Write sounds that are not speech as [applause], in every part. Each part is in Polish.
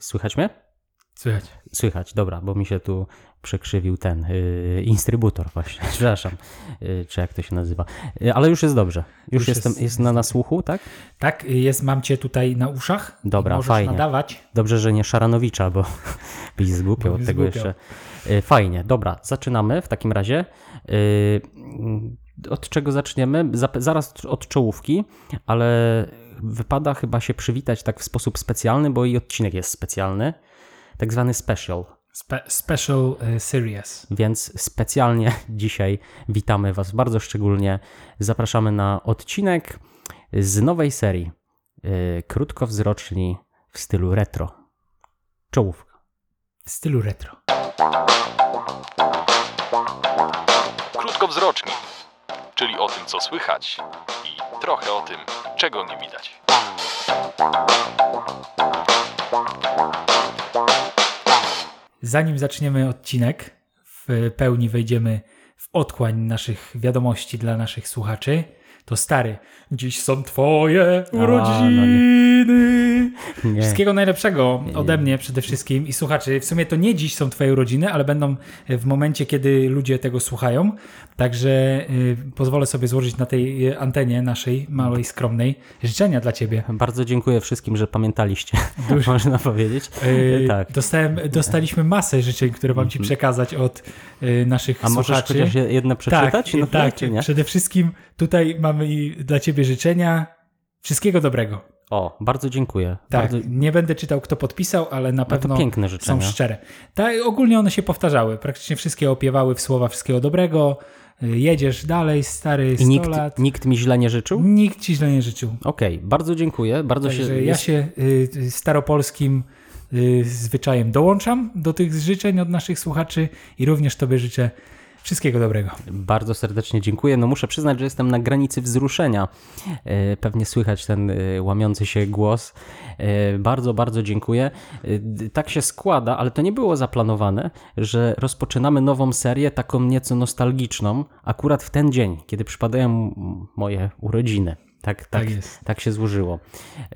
Słychać mnie? Słychać. Słychać, dobra, bo mi się tu przekrzywił ten yy, instrybutor właśnie, [laughs] przepraszam, yy, czy jak to się nazywa. Yy, ale już jest dobrze, już, Już jestem, jest- jest, na nasłuchu, tak? Tak, jest, mam cię tutaj na uszach. Dobra, możesz fajnie. nadawać. Dobrze, że nie Szaranowicza, bo [laughs] byś zgłupiał od tego zgłupiał. jeszcze. Yy, Fajnie, dobra, zaczynamy w takim razie. Yy, Od czego zaczniemy? Zap- Zaraz od czołówki, ale wypada chyba się przywitać tak w sposób specjalny, bo i odcinek jest specjalny, tak zwany special. Spe special e, series. Więc specjalnie [laughs] dzisiaj witamy Was bardzo szczególnie. Zapraszamy na odcinek z nowej serii yy, Krótkowzroczni w stylu retro. Czołówka. W stylu retro. Krótkowzroczni, czyli o tym, co słychać trochę o tym, czego nie widać. Zanim zaczniemy odcinek, w pełni wejdziemy w otchłań naszych wiadomości dla naszych słuchaczy, to stary, dziś są twoje no nie. urodziny. Nie. Wszystkiego najlepszego ode mnie przede wszystkim i słuchaczy. W sumie to nie dziś są twoje urodziny, ale będą w momencie, kiedy ludzie tego słuchają. Także y, pozwolę sobie złożyć na tej y, antenie naszej małej, skromnej życzenia dla ciebie. Bardzo dziękuję wszystkim, że pamiętaliście, [laughs] Dużo. można powiedzieć. Y, tak. Dostałem, dostaliśmy masę życzeń, które mam ci przekazać od naszych A możesz słuchaczy. chociaż jedno przeczytać? Tak, No tak. Przede wszystkim tutaj mamy dla ciebie życzenia. Wszystkiego dobrego. O, bardzo dziękuję. Tak, Bardzo... nie będę czytał, kto podpisał, ale na No to pewno piękne są szczere. Tak, ogólnie one się powtarzały. Praktycznie wszystkie opiewały w słowa wszystkiego dobrego. Y, Jedziesz dalej, stary, 100 I nikt, lat. nikt mi źle nie życzył? Nikt ci źle nie życzył. Okej, bardzo dziękuję. Bardzo Także się. ja się y, y, staropolskim y, zwyczajem dołączam do tych życzeń od naszych słuchaczy i również tobie życzę wszystkiego dobrego. Bardzo serdecznie dziękuję. No muszę przyznać, że jestem na granicy wzruszenia. E, Pewnie słychać ten e, łamiący się głos. E, Bardzo, bardzo dziękuję. Tak się składa, ale to nie było zaplanowane, że rozpoczynamy nową serię, taką nieco nostalgiczną, akurat w ten dzień, kiedy przypadają moje urodziny. Tak, tak, Tak tak, jest. się złożyło.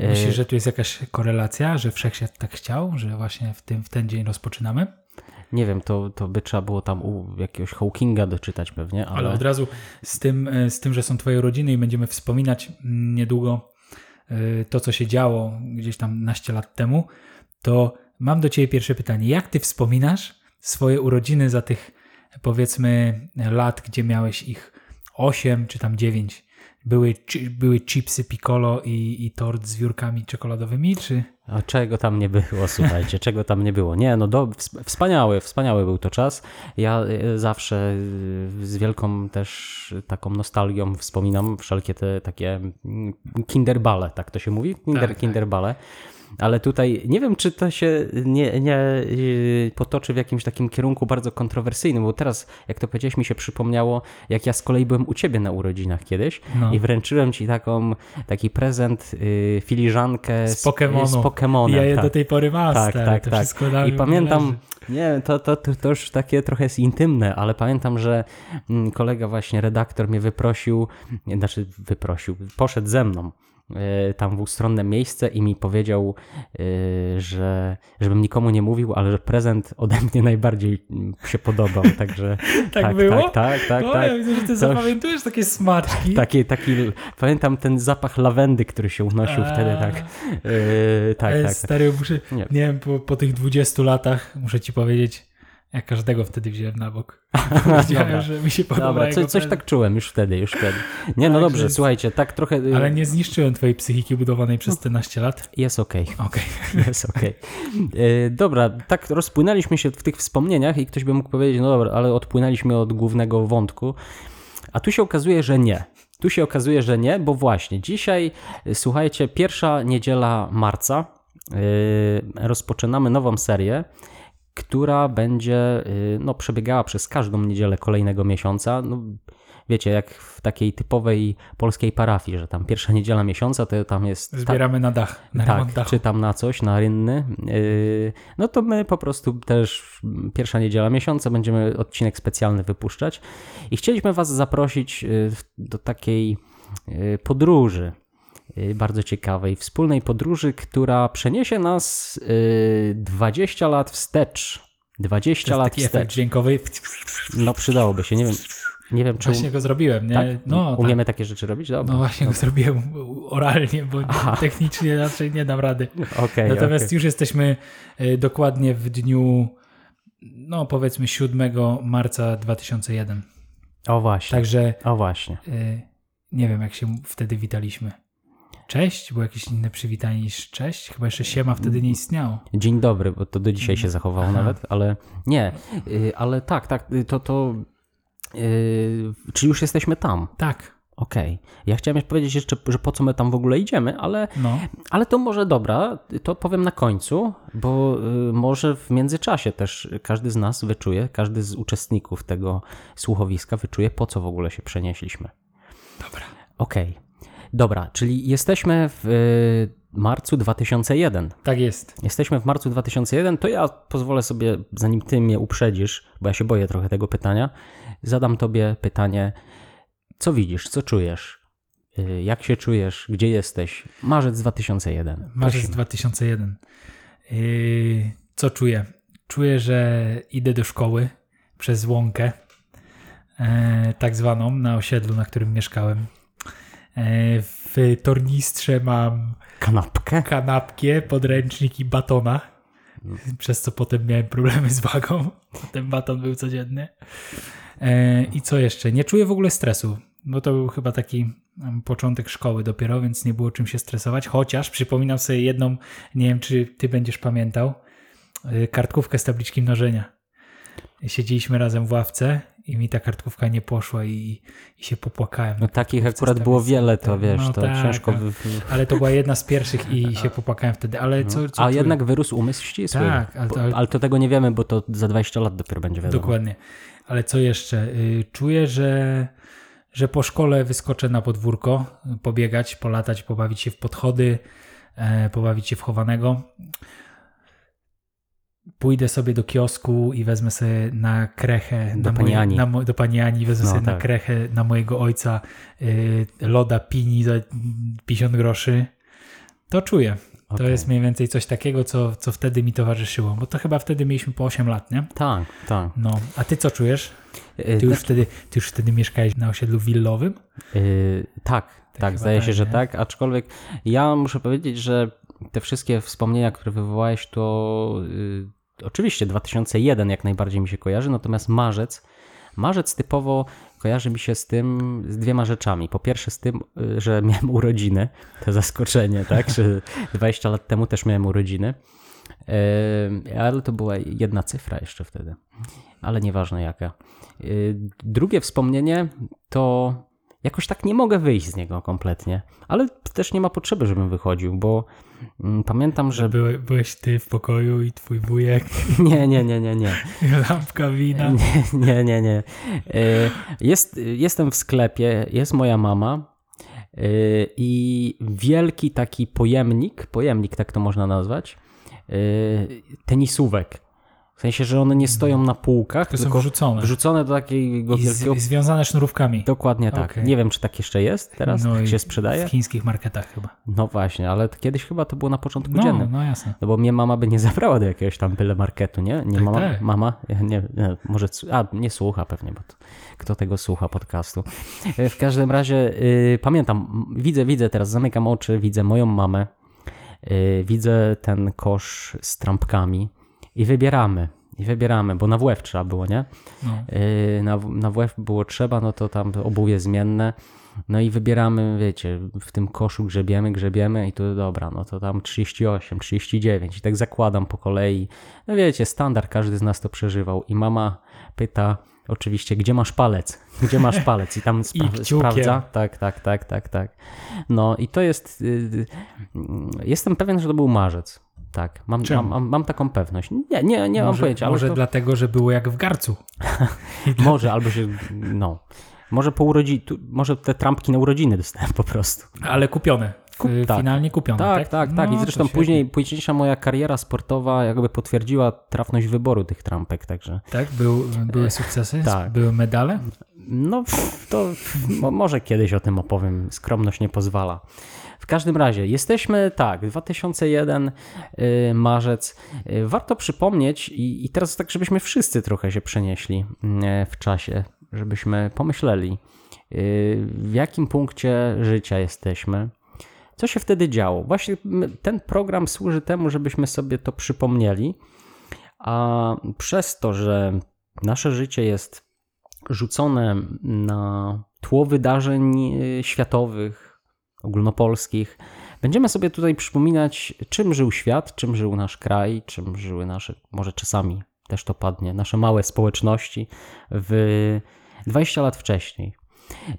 Myślisz, że tu jest jakaś korelacja, że wszechświat tak chciał, że właśnie w, tym, w ten dzień rozpoczynamy? Nie wiem, to, to by trzeba było tam u jakiegoś Hawkinga doczytać pewnie, ale, Ale od razu z tym, e, z tym, że są twoje urodziny i będziemy wspominać mm, niedługo e, to, co się działo gdzieś tam naście lat temu, to mam do ciebie pierwsze pytanie. Jak ty wspominasz swoje urodziny za tych powiedzmy lat, gdzie miałeś ich 8 czy tam 9? Były, były chipsy piccolo i, i tort z wiórkami czekoladowymi, czy... A czego tam nie było, słuchajcie, czego tam nie było. Nie, no do, ws- wspaniały, wspaniały był to czas. Ja y, zawsze y, z wielką też taką nostalgią wspominam wszelkie te takie mm, kinderbale, tak to się mówi? Kinder, Tak, tak. Ale tutaj nie wiem, czy to się nie, nie y, potoczy w jakimś takim kierunku bardzo kontrowersyjnym, bo teraz, jak to powiedziałeś, mi się przypomniało, jak ja z kolei byłem u ciebie na urodzinach kiedyś No. i wręczyłem ci taką, taki prezent, y, filiżankę Z Pokemonu. z Pokemonem. ja je tak. do tej pory mam, Tak, tak, to tak. I pamiętam, nie, to, to, to, to już takie trochę jest intymne, ale pamiętam, że mm, kolega właśnie, redaktor mnie wyprosił, znaczy wyprosił, poszedł ze mną tam w ustronne miejsce i mi powiedział, e, że żebym nikomu nie mówił, ale że prezent ode mnie najbardziej mm, się podobał, także [laughs] Tak było? tak, tak, tak, no, tak. ja widzę, że ty To- zapamiętujesz takie smaczki. Taki, taki, pamiętam ten zapach lawendy, który się unosił A. wtedy, tak. E, tak, E, tak, tak. Stary, muszę, Nie. nie, wiem, po, po tych 20 latach muszę ci powiedzieć, ja każdego wtedy wziąłem na bok. [laughs] Dobra. Powiedziałem, że mi się podoba Dobra, jego coś, tak czułem już wtedy, już wtedy. Nie, no Tak, dobrze, słuchajcie, tak trochę... y, Ale nie zniszczyłem twojej psychiki budowanej przez te naście lat. Jest okej, Okej. [laughs] jest okej. Y, Dobra, tak rozpłynęliśmy się w tych wspomnieniach i ktoś by mógł powiedzieć, no dobra, ale odpłynęliśmy od głównego wątku, a tu się okazuje, że nie. Tu się okazuje, że nie, bo właśnie dzisiaj, y, słuchajcie, pierwsza niedziela marca, y, rozpoczynamy nową serię, która będzie y, no, przebiegała przez każdą niedzielę kolejnego miesiąca. No, wiecie, jak w takiej typowej polskiej parafii, że tam pierwsza niedziela miesiąca to tam jest. ta- Zbieramy na dach, na tak, dachu. czy tam na coś, na rynny. Yy, no to my po prostu też pierwsza niedziela miesiąca będziemy odcinek specjalny wypuszczać. I chcieliśmy Was zaprosić w- do takiej yy, podróży y, bardzo ciekawej wspólnej podróży, która przeniesie nas y, 20 lat wstecz. 20 To jest lat taki efekt wstecz. dźwiękowy. No przydałoby się, nie wiem, nie wiem czy Właśnie go zrobiłem, nie? tak? No, tak. umiemy takie rzeczy robić? Dobra. No właśnie go zrobiłem oralnie, bo Aha. [laughs] technicznie raczej nie dam rady. [laughs] Okej, Natomiast okej. już jesteśmy y, dokładnie w dniu, no powiedzmy 7 marca 2001. O właśnie, Także o właśnie. y, nie wiem, jak się wtedy witaliśmy. Cześć? Było jakieś inne przywitanie niż cześć? Chyba jeszcze siema wtedy nie istniało. Dzień dobry, bo to do dzisiaj się zachowało Aha. nawet, ale nie, y, ale tak, tak, y, to to, y, czy już jesteśmy tam? Tak, Okej. Ja chciałem jeszcze powiedzieć jeszcze, że po co my tam w ogóle idziemy, ale, no. ale to może dobra, to powiem na końcu, bo y, może w międzyczasie też każdy z nas wyczuje, każdy z uczestników tego słuchowiska wyczuje, po co w ogóle się przenieśliśmy. Dobra. Okej. Dobra, czyli jesteśmy w y, marcu 2001. Tak jest. Jesteśmy w marcu 2001, to ja pozwolę sobie, zanim ty mnie uprzedzisz, bo ja się boję trochę tego pytania, zadam tobie pytanie, co widzisz, co czujesz, Y, jak się czujesz, gdzie jesteś? Marzec 2001. Marzec Prosimy. 2001. Yy, co czuję? Czuję, że idę do szkoły przez łąkę, e, tak zwaną, na osiedlu, na którym mieszkałem. E, w tornistrze mam Kanapkę? kanapkę, podręcznik i batona, przez co potem miałem problemy z wagą. [laughs] Ten baton był codzienny. E, I co jeszcze? Nie czuję w ogóle stresu, bo to był chyba taki em, początek szkoły dopiero, więc nie było czym się stresować. Chociaż przypominam sobie jedną, nie wiem czy ty będziesz pamiętał, e, kartkówkę z tabliczki mnożenia. Siedzieliśmy razem w ławce i mi ta kartkówka nie poszła i, i się popłakałem. No takich akurat było wiele, to wiesz, No to tak, ciężko... wy- Ale to była jedna z pierwszych i [laughs] się popłakałem wtedy. Ale co, co A czuję? jednak wyrósł umysł ścisły. Tak, ale to- ale- to tego nie wiemy, bo to za 20 lat dopiero będzie wiadomo. Dokładnie. Ale co jeszcze? Y, Czuję, że, że po szkole wyskoczę na podwórko, pobiegać, polatać, pobawić się w podchody, e, pobawić się w chowanego. Pójdę sobie do kiosku i wezmę sobie na krechę. Do na pani Ani. Na, do pani Ani wezmę No, sobie na tak. krechę na mojego ojca y, loda pini za 50 groszy. To czuję. To Okej. jest mniej więcej coś takiego, co, co wtedy mi towarzyszyło. Bo to chyba wtedy mieliśmy po 8 lat, nie? Tak, tak. No, a ty co czujesz? Y, Ty już wtedy, ty już wtedy mieszkałeś na osiedlu willowym? Yy, tak, tak, chyba zdaje tak, się, że nie? tak, aczkolwiek ja muszę powiedzieć, że te wszystkie wspomnienia, które wywołałeś, to yy, oczywiście 2001 jak najbardziej mi się kojarzy, natomiast marzec, marzec typowo kojarzy mi się z tym, z dwiema rzeczami. Po pierwsze z tym, yy, że miałem urodziny, to zaskoczenie, [laughs] tak, że 20 lat temu też miałem urodziny, Yy, ale to była jedna cyfra jeszcze wtedy, ale nieważne jaka. Yy, Drugie wspomnienie to jakoś tak nie mogę wyjść z niego kompletnie, ale też nie ma potrzeby, żebym wychodził, bo pamiętam, że... Były, byłeś ty w pokoju i twój wujek, [laughs] Nie, nie, nie, nie, nie. lampka wina. [laughs] Nie, nie, nie, nie. Yy, Jest, jestem w sklepie, jest moja mama yy, i wielki taki pojemnik, pojemnik tak to można nazwać, yy, tenisówek. W sensie, że one nie stoją na półkach, To są tylko wrzucone. wrzucone do takiego I wielkiego... z, związane sznurówkami. Dokładnie tak. Okej. Nie wiem, czy tak jeszcze jest teraz, No tak się sprzedaje. W chińskich marketach chyba. No właśnie, ale kiedyś chyba to było na początku No, dziennym. no jasne. No bo mnie mama by nie zabrała do jakiegoś tam byle marketu, nie? Nie Tak, mama, tak. mama? Nie, nie, może, a nie słucha pewnie, bo to, kto tego słucha podcastu. E, W każdym razie y, pamiętam, widzę, widzę teraz, zamykam oczy, widzę moją mamę, y, widzę ten kosz z trampkami i wybieramy. I wybieramy, bo na WF trzeba było, nie? No. Yy, na, na WF było trzeba, no to tam obuwie zmienne. No i wybieramy, wiecie, w tym koszu grzebiemy, grzebiemy i to dobra, no to tam 38, 39 i tak zakładam po kolei. No wiecie, standard, każdy z nas to przeżywał i mama pyta oczywiście, gdzie masz palec? [laughs] Gdzie masz palec? I tam spra- kciukiem. sprawdza. Tak, tak, tak, tak, tak. No i to jest, yy, yy, jestem pewien, że to był marzec. Tak, mam, mam, mam, mam taką pewność. Nie, nie, nie mam może, pojęcia, ale Może to... dlatego, że było jak w garcu. [laughs] Może, albo się, no. Może po urodzi, tu, może te trampki na urodziny dostałem po prostu. Ale kupione. Kup- F- tak. Finalnie kupione, Tak, tak? tak, tak. I No, zresztą to świetnie. później, późniejsza moja kariera sportowa jakby potwierdziła trafność wyboru tych trampek, także Tak? Był, były sukcesy? tak. Były medale? no to mo, może kiedyś o tym opowiem, skromność nie pozwala. W każdym razie, jesteśmy tak, 2001 y, marzec. Y, warto przypomnieć i, i teraz tak, żebyśmy wszyscy trochę się przenieśli y, w czasie, żebyśmy pomyśleli, w jakim punkcie życia jesteśmy. Co się wtedy działo? Właśnie ten program służy temu, żebyśmy sobie to przypomnieli, a przez to, że nasze życie jest rzucone na tło wydarzeń światowych, ogólnopolskich, będziemy sobie tutaj przypominać, czym żył świat, czym żył nasz kraj, czym żyły nasze, może czasami też to padnie, nasze małe społeczności w 20 lat wcześniej.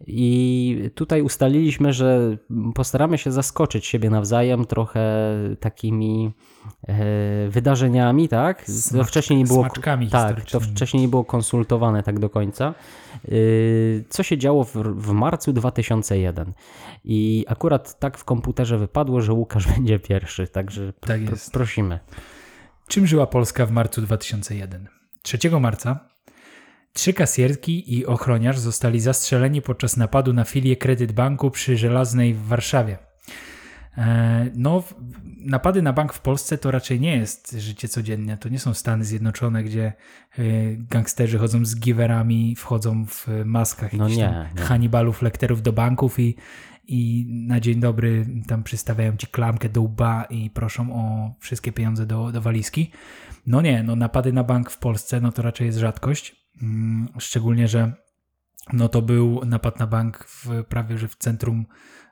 I tutaj ustaliliśmy, że postaramy się zaskoczyć siebie nawzajem trochę takimi e, wydarzeniami, tak? To Smak- wcześniej nie było. smaczkami tak, to wcześniej nie było konsultowane tak do końca. Yy, Co się działo w, w marcu 2001. I akurat tak w komputerze wypadło, że Łukasz [laughs] będzie pierwszy, także Tak pr- jest. prosimy. Czym żyła Polska w marcu 2001? 3 marca trzy kasjerki i ochroniarz zostali zastrzeleni podczas napadu na filię Kredyt Banku przy Żelaznej w Warszawie. E, No, napady na bank w Polsce to raczej nie jest życie codzienne. To nie są Stany Zjednoczone, gdzie e, gangsterzy chodzą z giwerami, wchodzą w maskach No nie, nie. Hannibalów, lekterów do banków i, i na dzień dobry tam przystawiają ci klamkę do łba i proszą o wszystkie pieniądze do, do walizki. No nie, no napady na bank w Polsce no to raczej jest rzadkość. Mm, Szczególnie, że no to był napad na bank w, prawie że w centrum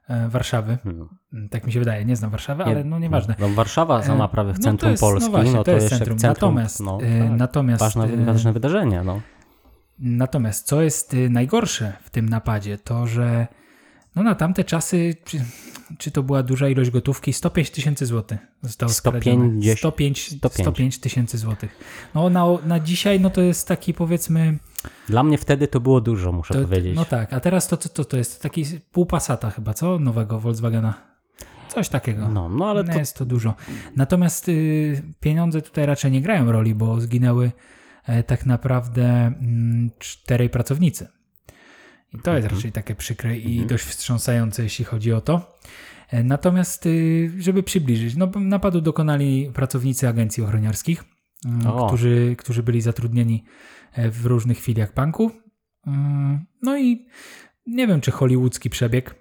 e, Warszawy. Hmm. Mm, Tak mi się wydaje, nie znam Warszawy, ale no nieważne. No, Warszawa E, sama prawie w no centrum to jest, Polski, no, właśnie, to jest jeszcze w centrum. centrum. Natomiast, no, e, tak. natomiast, ważne, ważne wydarzenie. No. Natomiast co jest najgorsze w tym napadzie, to że no na tamte czasy, czy, czy to była duża ilość gotówki, 105 tysięcy złotych zostało 150 skradzione. 105 105. 105 tysięcy złotych. No na, na dzisiaj no to jest taki powiedzmy, Dla mnie wtedy to było dużo, muszę to, powiedzieć. no tak, a teraz to, to, to, to jest taki pół Passata chyba, co? Nowego Volkswagena. Coś takiego. No, no ale nie to jest to dużo. Natomiast y, pieniądze tutaj raczej nie grają roli, bo zginęły e, tak naprawdę mm, czterej pracownicy. I to jest Mhm. raczej takie przykre i dość wstrząsające, jeśli chodzi o to. E, Natomiast, y, żeby przybliżyć, no, napadu dokonali pracownicy agencji ochroniarskich, mm, O. którzy, którzy byli zatrudnieni e, w różnych filiach banku. Mm, No i nie wiem, czy hollywoodzki przebieg.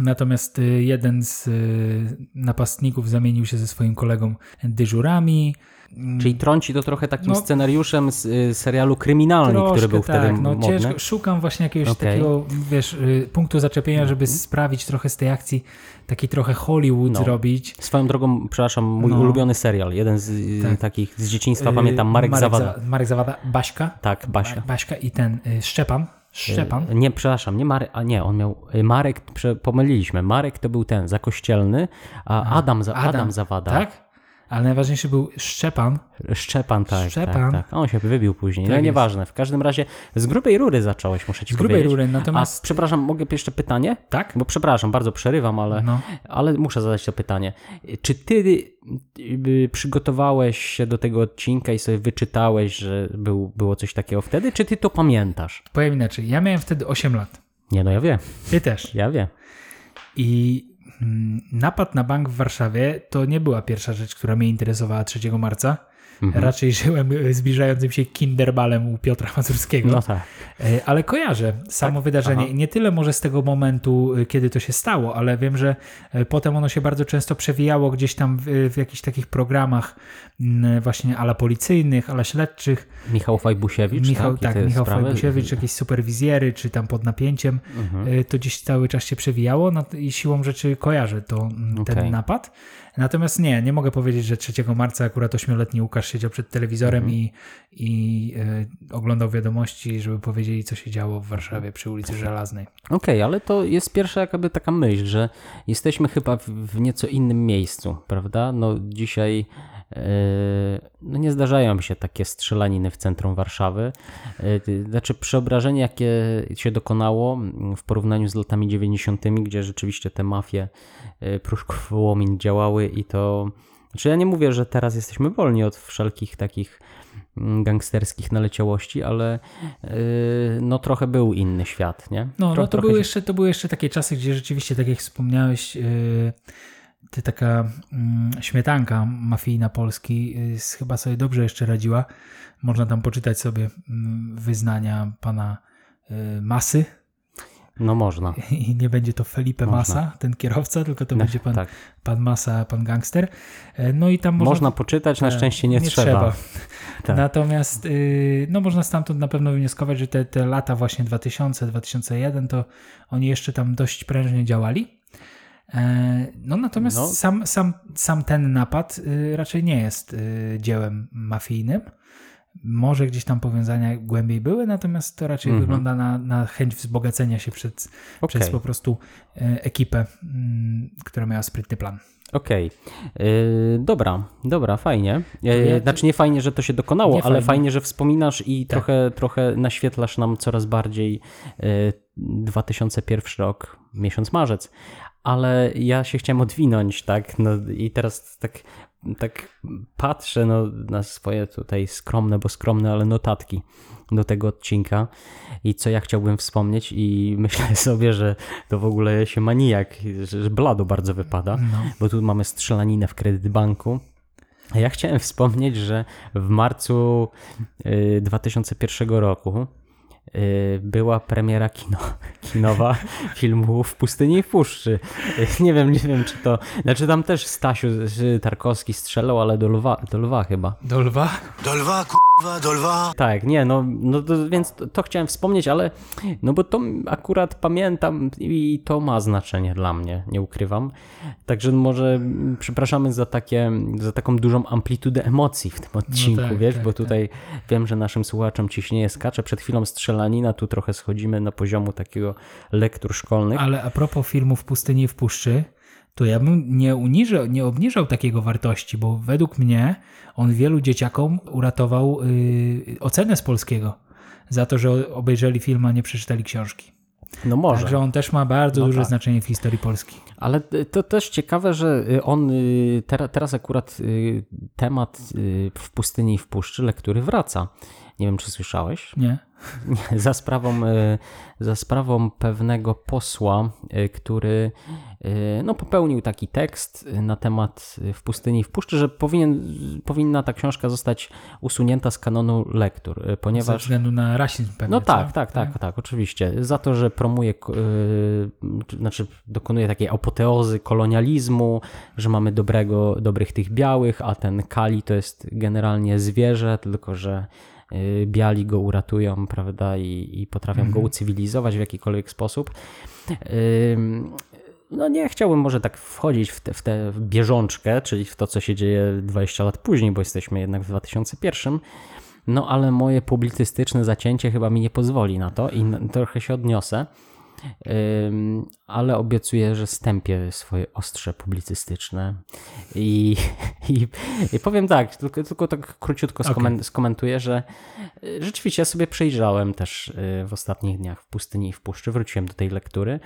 Natomiast y, jeden z y, napastników zamienił się ze swoim kolegą dyżurami. Mm, Czyli trąci to trochę takim No. scenariuszem z y, serialu Kryminalny, który był wtedy tak, no modny. ciężko. Szukam właśnie jakiegoś. Mhm. takiego, wiesz, y, punktu zaczepienia, żeby sprawić trochę z tej akcji taki trochę Hollywood No. zrobić. Swoją drogą, przepraszam, mój No. ulubiony serial, jeden z y, Tak. takich z dzieciństwa, pamiętam, Marek, Zawada. Za, Marek Zawada, Baśka. Tak, Basia. Ba- Baśka i ten y, Szczepan. Szczepan. Nie, przepraszam, nie Marek, a nie, on miał, Marek, pomyliliśmy, Marek to był ten, zakościelny, a Adam, za, Adam, Zawada. Tak? Ale najważniejszy był Szczepan. Szczepan, tak, Szczepan. tak, tak. On się wybił później, Tak no jest. nieważne. W każdym razie z grubej rury zacząłeś, muszę ci Z grubej powiedzieć. rury, natomiast- A przepraszam, mogę jeszcze pytanie? Tak? Bo przepraszam, bardzo przerywam, ale, No. ale muszę zadać to pytanie. Czy ty y, przygotowałeś się do tego odcinka i sobie wyczytałeś, że był, było coś takiego wtedy, czy ty to pamiętasz? Powiem inaczej. Ja miałem wtedy 8 lat. Nie, no ja wiem, Ty też. ja wiem. I napad na bank w Warszawie to nie była pierwsza rzecz, która mnie interesowała 3 marca. Mhm. Raczej żyłem y, zbliżającym się kinderbalem u Piotra Mazurskiego. No tak. E, Ale kojarzę samo wydarzenie. Aha. Nie tyle może z tego momentu, y, kiedy to się stało, ale wiem, że e, potem ono się bardzo często przewijało gdzieś tam w, w jakichś takich programach właśnie ala policyjnych, ala śledczych. Michał Fajbusiewicz, Michał, tak? Tak, Michał sprawy? Fajbusiewicz, jakieś superwizjery, czy tam pod napięciem. Mhm. To gdzieś cały czas się przewijało no, i siłą rzeczy kojarzę to, ten napad. Natomiast nie, nie mogę powiedzieć, że 3 marca akurat 8-letni Łukasz siedział przed telewizorem Mhm. i, i y, oglądał wiadomości, żeby powiedzieli, co się działo w Warszawie przy ulicy Żelaznej. Okej, ale to jest pierwsza jakby taka myśl, że jesteśmy chyba w, w nieco innym miejscu, prawda? No dzisiaj no nie zdarzają się takie strzelaniny w centrum Warszawy. Ty- Znaczy przeobrażenie, jakie się dokonało w porównaniu z latami 90., gdzie rzeczywiście te mafie e, Pruszków Wołomin działały i to... Znaczy ja nie mówię, że teraz jesteśmy wolni od wszelkich takich mm, gangsterskich naleciałości, ale yy, no trochę był inny świat, nie? No, Tro, no to, były się- jeszcze, to były jeszcze takie czasy, gdzie rzeczywiście, tak jak wspomniałeś, yy, ty taka mm, śmietanka mafijna Polski s- chyba sobie dobrze jeszcze radziła. Można tam poczytać sobie mm, wyznania pana yy, Masy No można. i nie będzie to Felipe Można. Massa, ten kierowca, tylko to No, będzie pan, tak. pan Massa, pan gangster. Yy, No i tam można... Można poczytać, na Tak, szczęście nie, trzeba. [laughs] Tak. Natomiast yy, no można stamtąd na pewno wnioskować, że te, te lata właśnie 2000-2001 to oni jeszcze tam dość prężnie działali. E, No natomiast No. Sam, sam, sam ten napad y, raczej nie jest y, dziełem mafijnym. Może gdzieś tam powiązania głębiej były, natomiast to raczej Mhm. wygląda na, na chęć wzbogacenia się przed, Okej. przez po prostu e, ekipę, mm, która miała sprytny plan. Okej. Yy, dobra, dobra, fajnie. Yy, ja- Znaczy nie fajnie, że to się dokonało, Nie ale fajnie. fajnie, że wspominasz i Tak. trochę, trochę naświetlasz nam coraz bardziej yy, 2001 rok, miesiąc marzec. Ale ja się chciałem odwinąć, tak? No i teraz tak, tak patrzę no, na swoje tutaj skromne, bo skromne, ale notatki do tego odcinka i co ja chciałbym wspomnieć i [laughs] myślę sobie, że to w ogóle się manijak, że blado bardzo wypada No. bo tu mamy strzelaninę w kredytbanku. A ja chciałem wspomnieć, że w marcu y, 2001 roku y, była premiera kino, [laughs] kinowa [laughs] filmu W pustyni i w puszczy. Y, Nie wiem, nie wiem czy to... Znaczy tam też Stasiu y, Tarkowski strzelał, ale do lwa, do lwa chyba. Do lwa? Do lwa, kurwa, do lwa. Tak, nie, no, no to, więc to, to chciałem wspomnieć, ale no bo to akurat pamiętam i to ma znaczenie dla mnie, nie ukrywam. Także może mm, przepraszamy za, takie, za taką dużą amplitudę emocji w tym odcinku, tak, wiesz, tak, bo tak. tutaj wiem, że naszym słuchaczom ciśnieje skacze. Przed chwilą strzelanina, tu trochę schodzimy na poziomu takiego lektur szkolnych. Ale a propos filmu w pustyni i w puszczy, to ja bym nie, uniżał, nie obniżał takiego wartości, bo według mnie on wielu dzieciakom uratował yy, ocenę z polskiego za to, że obejrzeli film, a nie przeczytali książki. No może. Także on też ma bardzo No duże tak. znaczenie w historii Polski. Ale to też ciekawe, że y, on y, teraz, akurat y, temat y, w pustyni i w puszczy lektury wraca. Nie wiem, czy słyszałeś? Nie? [laughs] Za sprawą, y, za sprawą pewnego posła, y, który y, no, popełnił taki tekst na temat w pustyni i w puszczy, że powinien, powinna ta książka zostać usunięta z kanonu lektur, y, Ze ponieważ względu na rasizm pewnie. no co? tak, tak, tak, tak, oczywiście. Za to, że promuje, yy, znaczy dokonuje takiej apoteozy kolonializmu, że mamy dobrego, dobrych tych białych, a ten Kali to jest generalnie zwierzę, tylko że biali go uratują, prawda, i, i potrafią go ucywilizować w jakikolwiek sposób. No nie chciałbym może tak wchodzić w tę w tę bieżączkę, czyli w to, co się dzieje 20 lat później, bo jesteśmy jednak w 2001. No ale moje publicystyczne zacięcie chyba mi nie pozwoli na to i trochę się odniosę. Ale obiecuję, że stępię swoje ostrze publicystyczne. I, [laughs] i, i powiem tak, tylko, tylko tak króciutko skomen, skomentuję, że y, rzeczywiście ja sobie przejrzałem też y, w ostatnich dniach w pustyni i w puszczy, wróciłem do tej lektury.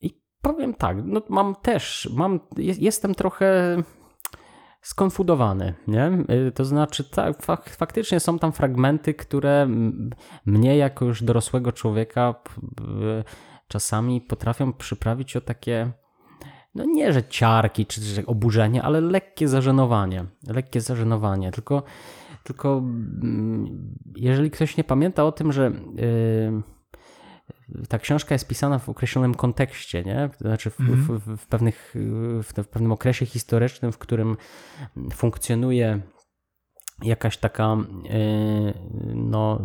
I powiem tak, no mam też, mam, jest- jestem trochę skonfudowany, nie? Y, To znaczy, tak, fak, faktycznie są tam fragmenty, które mnie jako już dorosłego człowieka czasami potrafią przyprawić o takie, no nie, że ciarki czy że oburzenie, ale lekkie zażenowanie. Lekkie zażenowanie. Tylko, tylko mm, jeżeli ktoś nie pamięta o tym, że y, ta książka jest pisana w określonym kontekście, nie? Znaczy w, w, w, w, pewnych, w, w pewnym okresie historycznym, w którym funkcjonuje jakaś taka, yy, no,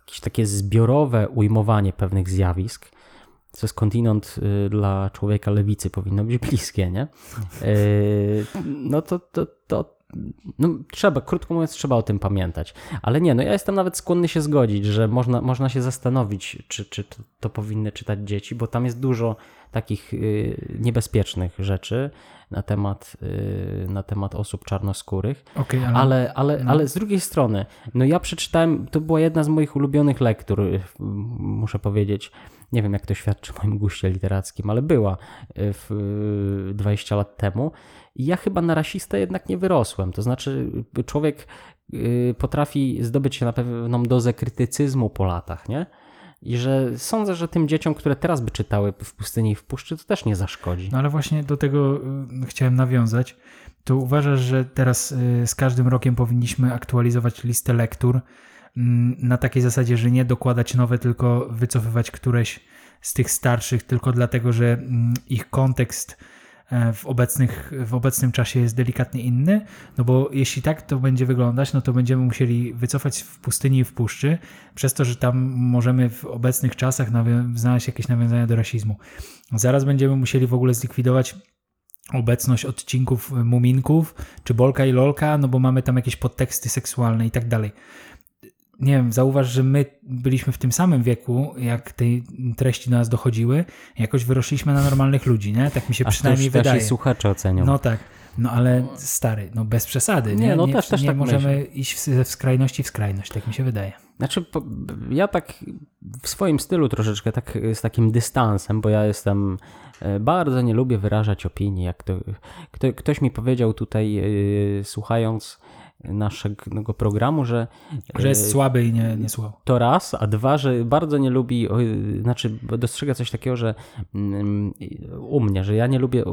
jakieś takie zbiorowe ujmowanie pewnych zjawisk, co skądinąd yy, dla człowieka lewicy powinno być bliskie, nie? Yy, no to, to, to no, trzeba, krótko mówiąc, trzeba o tym pamiętać. Ale nie, no ja jestem nawet skłonny się zgodzić, że można, można się zastanowić, czy, czy to, to powinny czytać dzieci, bo tam jest dużo takich y, niebezpiecznych rzeczy na temat, y, na temat osób czarnoskórych. Okej, ale, Ale, ale, no. ale z drugiej strony, no ja przeczytałem, to była jedna z moich ulubionych lektur, y, muszę powiedzieć. Nie wiem, jak to świadczy o moim guście literackim, ale była y, w, y, 20 lat temu. Ja chyba na rasistę jednak nie wyrosłem. To znaczy, człowiek y, potrafi zdobyć się na pewną dozę krytycyzmu po latach, nie? I że sądzę, że tym dzieciom, które teraz by czytały w pustyni i w puszczy, to też nie zaszkodzi. No ale właśnie do tego y, chciałem nawiązać. To uważasz, że teraz y, z każdym rokiem powinniśmy aktualizować listę lektur mm, na takiej zasadzie, że nie dokładać nowe, tylko wycofywać któreś z tych starszych, tylko dlatego, że mm, ich kontekst w, obecnych, w obecnym czasie jest delikatnie inny, no bo jeśli tak to będzie wyglądać, no to będziemy musieli wycofać w pustyni i w puszczy, przez to, że tam możemy w obecnych czasach znaleźć jakieś nawiązania do rasizmu. Zaraz będziemy musieli w ogóle zlikwidować obecność odcinków Muminków, czy Bolka i Lolka, no bo mamy tam jakieś podteksty seksualne i tak dalej. Nie wiem, zauważ, że my byliśmy w tym samym wieku, jak te treści do nas dochodziły, jakoś wyrośliśmy na normalnych ludzi, nie? Tak mi się A przynajmniej nasi wydaje. słuchacze ocenią. No tak. No ale stary, no bez przesady. Nie, Nie, no też- też nie tak możemy iść w skrajności w skrajność, tak mi się wydaje. Znaczy, ja tak w swoim stylu troszeczkę, tak z takim dystansem, bo ja jestem, e, bardzo nie lubię wyrażać opinii. Jak to, kto, ktoś mi powiedział tutaj, e, słuchając naszego programu, że, Że jest e, słaby i nie, nie słuchał. to raz, a dwa, że bardzo nie lubi, znaczy dostrzega coś takiego, że mm, u mnie, że ja nie lubię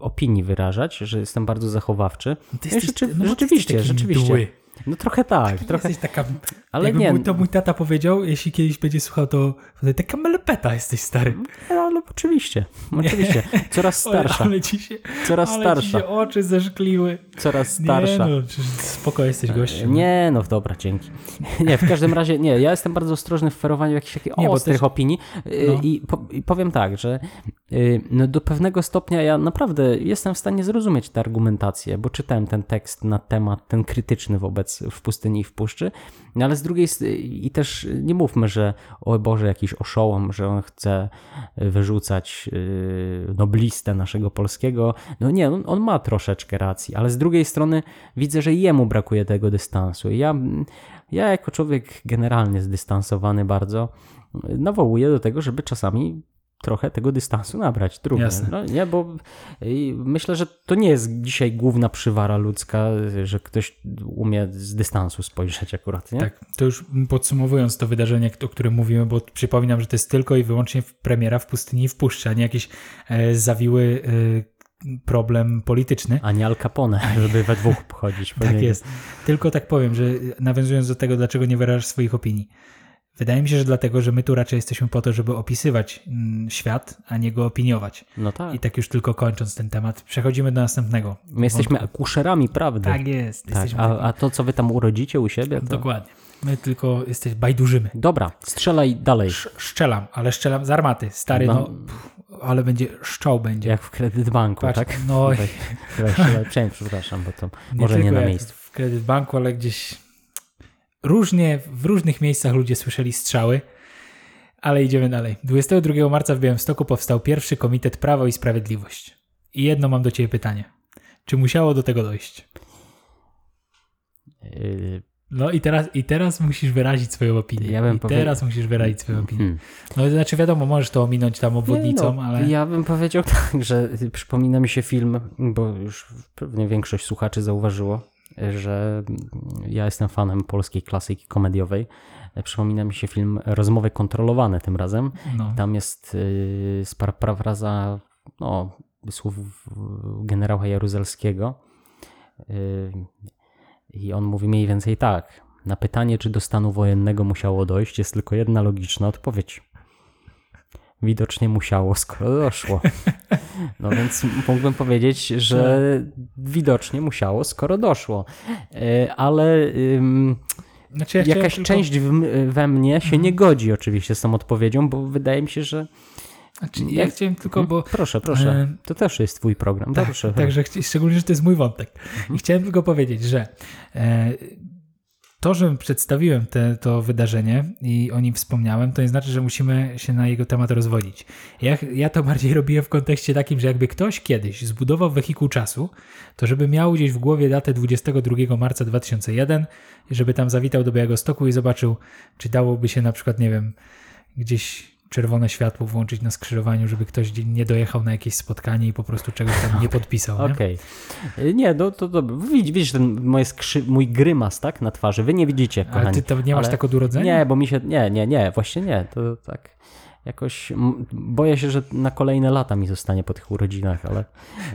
opinii wyrażać, że jestem bardzo zachowawczy. Ty No, jesteś- rzeczy, no rzeczywiście, rzeczywiście. mdły. No trochę tak, trochę, Jesteś taka, ale nie, Mój, to mój tata powiedział, jeśli kiedyś będzie słuchał, to taka melepeta jesteś stary. no, ale oczywiście, oczywiście, coraz starsza, ale ci się, coraz ale ci starsza, się oczy zeżkliły. coraz starsza. Nie no, spoko jesteś gościem. Nie, no dobra, dzięki. Nie, w każdym razie, nie, ja jestem bardzo ostrożny w ferowaniu jakichś takich Nie, ostrych też- opinii y, No. i, po, i powiem tak, że y, no do pewnego stopnia ja naprawdę jestem w stanie zrozumieć tę argumentację, bo czytałem ten tekst na temat, ten krytyczny wobec w pustyni i w puszczy, no ale z drugiej i też nie mówmy, że o Boże, jakiś oszołom, że on chce wyrzucać y, noblistę naszego polskiego. No nie, on, on ma troszeczkę racji, ale z drugiej strony widzę, że jemu brakuje tego dystansu. Ja, ja jako człowiek generalnie zdystansowany bardzo, nawołuję do tego, żeby czasami trochę tego dystansu nabrać. Trudno. Jasne. No, nie, bo myślę, że to nie jest dzisiaj główna przywara ludzka, że ktoś umie z dystansu spojrzeć akurat, nie? Tak, to już podsumowując to wydarzenie, o którym mówimy, bo przypominam, że to jest tylko i wyłącznie premiera w pustyni i w puszczy, a nie jakiś e, zawiły e, problem polityczny. A nie Al Capone, żeby we dwóch [laughs] chodzić. Tak jest. Tylko tak powiem, że nawiązując do tego, dlaczego nie wyrażasz swoich opinii. Wydaje mi się, że dlatego, że my tu raczej jesteśmy po to, żeby opisywać mm, świat, a nie go opiniować. No tak. I tak już tylko kończąc ten temat, przechodzimy do następnego. My jesteśmy wątku. akuszerami prawdy. Tak jest. Tak, a, a to, co wy tam urodzicie u siebie, to... Dokładnie. My tylko jesteś bajdurzymy. Dobra, strzelaj dalej. Sz- szczelam, ale szczelam z armaty. Stary, no, No. pff, ale będzie, szczał będzie. Jak w kredytbanku, Patrz, tak? no przepraszam, bo to może nie na miejscu. w kredyt banku, ale gdzieś różnie, w różnych miejscach ludzie słyszeli strzały, ale idziemy dalej. 22 marca w Białymstoku powstał pierwszy Komitet Prawo i Sprawiedliwość. I jedno mam do Ciebie pytanie. Czy musiało do tego dojść? Yy, No i teraz, i teraz musisz wyrazić swoją opinię. Ja bym I powie- teraz musisz wyrazić swoją opinię. hmm. No to znaczy wiadomo, możesz to ominąć tam obwodnicą, no, ale... Ja bym powiedział [laughs] tak, że przypomina mi się film, bo już pewnie większość słuchaczy zauważyło, że ja jestem fanem polskiej klasyki komediowej. Przypomina mi się film Rozmowy kontrolowane tym razem. No. Tam jest yy, parafraza no, słów generała Jaruzelskiego. Yy, I on mówi mniej więcej tak. Na pytanie, czy do stanu wojennego musiało dojść, jest tylko jedna logiczna odpowiedź. Widocznie musiało, skoro doszło. [laughs] No więc mógłbym powiedzieć, że widocznie musiało, skoro doszło. Yy, Ale Znaczy ja jakaś tylko- część we mnie się nie godzi oczywiście z tą odpowiedzią, bo wydaje mi się, że Znaczy, ja chciałem tylko, bo... Proszę, proszę. E, To też jest twój program. Tak, proszę. także szczególnie, że to jest mój wątek. I chciałem tylko powiedzieć, że e, to, że przedstawiłem te, to wydarzenie i o nim wspomniałem, to nie znaczy, że musimy się na jego temat rozwodzić. Ja, ja to bardziej robiłem w kontekście takim, że jakby ktoś kiedyś zbudował wehikuł czasu, to żeby miał gdzieś w głowie datę 22 marca 2001, i żeby tam zawitał do Białegostoku i zobaczył, czy dałoby się na przykład, nie wiem, gdzieś czerwone światło włączyć na skrzyżowaniu, żeby ktoś nie dojechał na jakieś spotkanie i po prostu czegoś tam nie podpisał. Nie? Okej. Y, Nie, no to dobrze. Widzisz, widzisz ten moje skrzy... mój grymas, tak, na twarzy. Wy nie widzicie, Ale kochani. ty tam nie masz ale- tak od urodzenia? Nie, bo mi się. Nie, nie, nie, właśnie nie. To tak. Jakoś boję się, że na kolejne lata mi zostanie po tych urodzinach, ale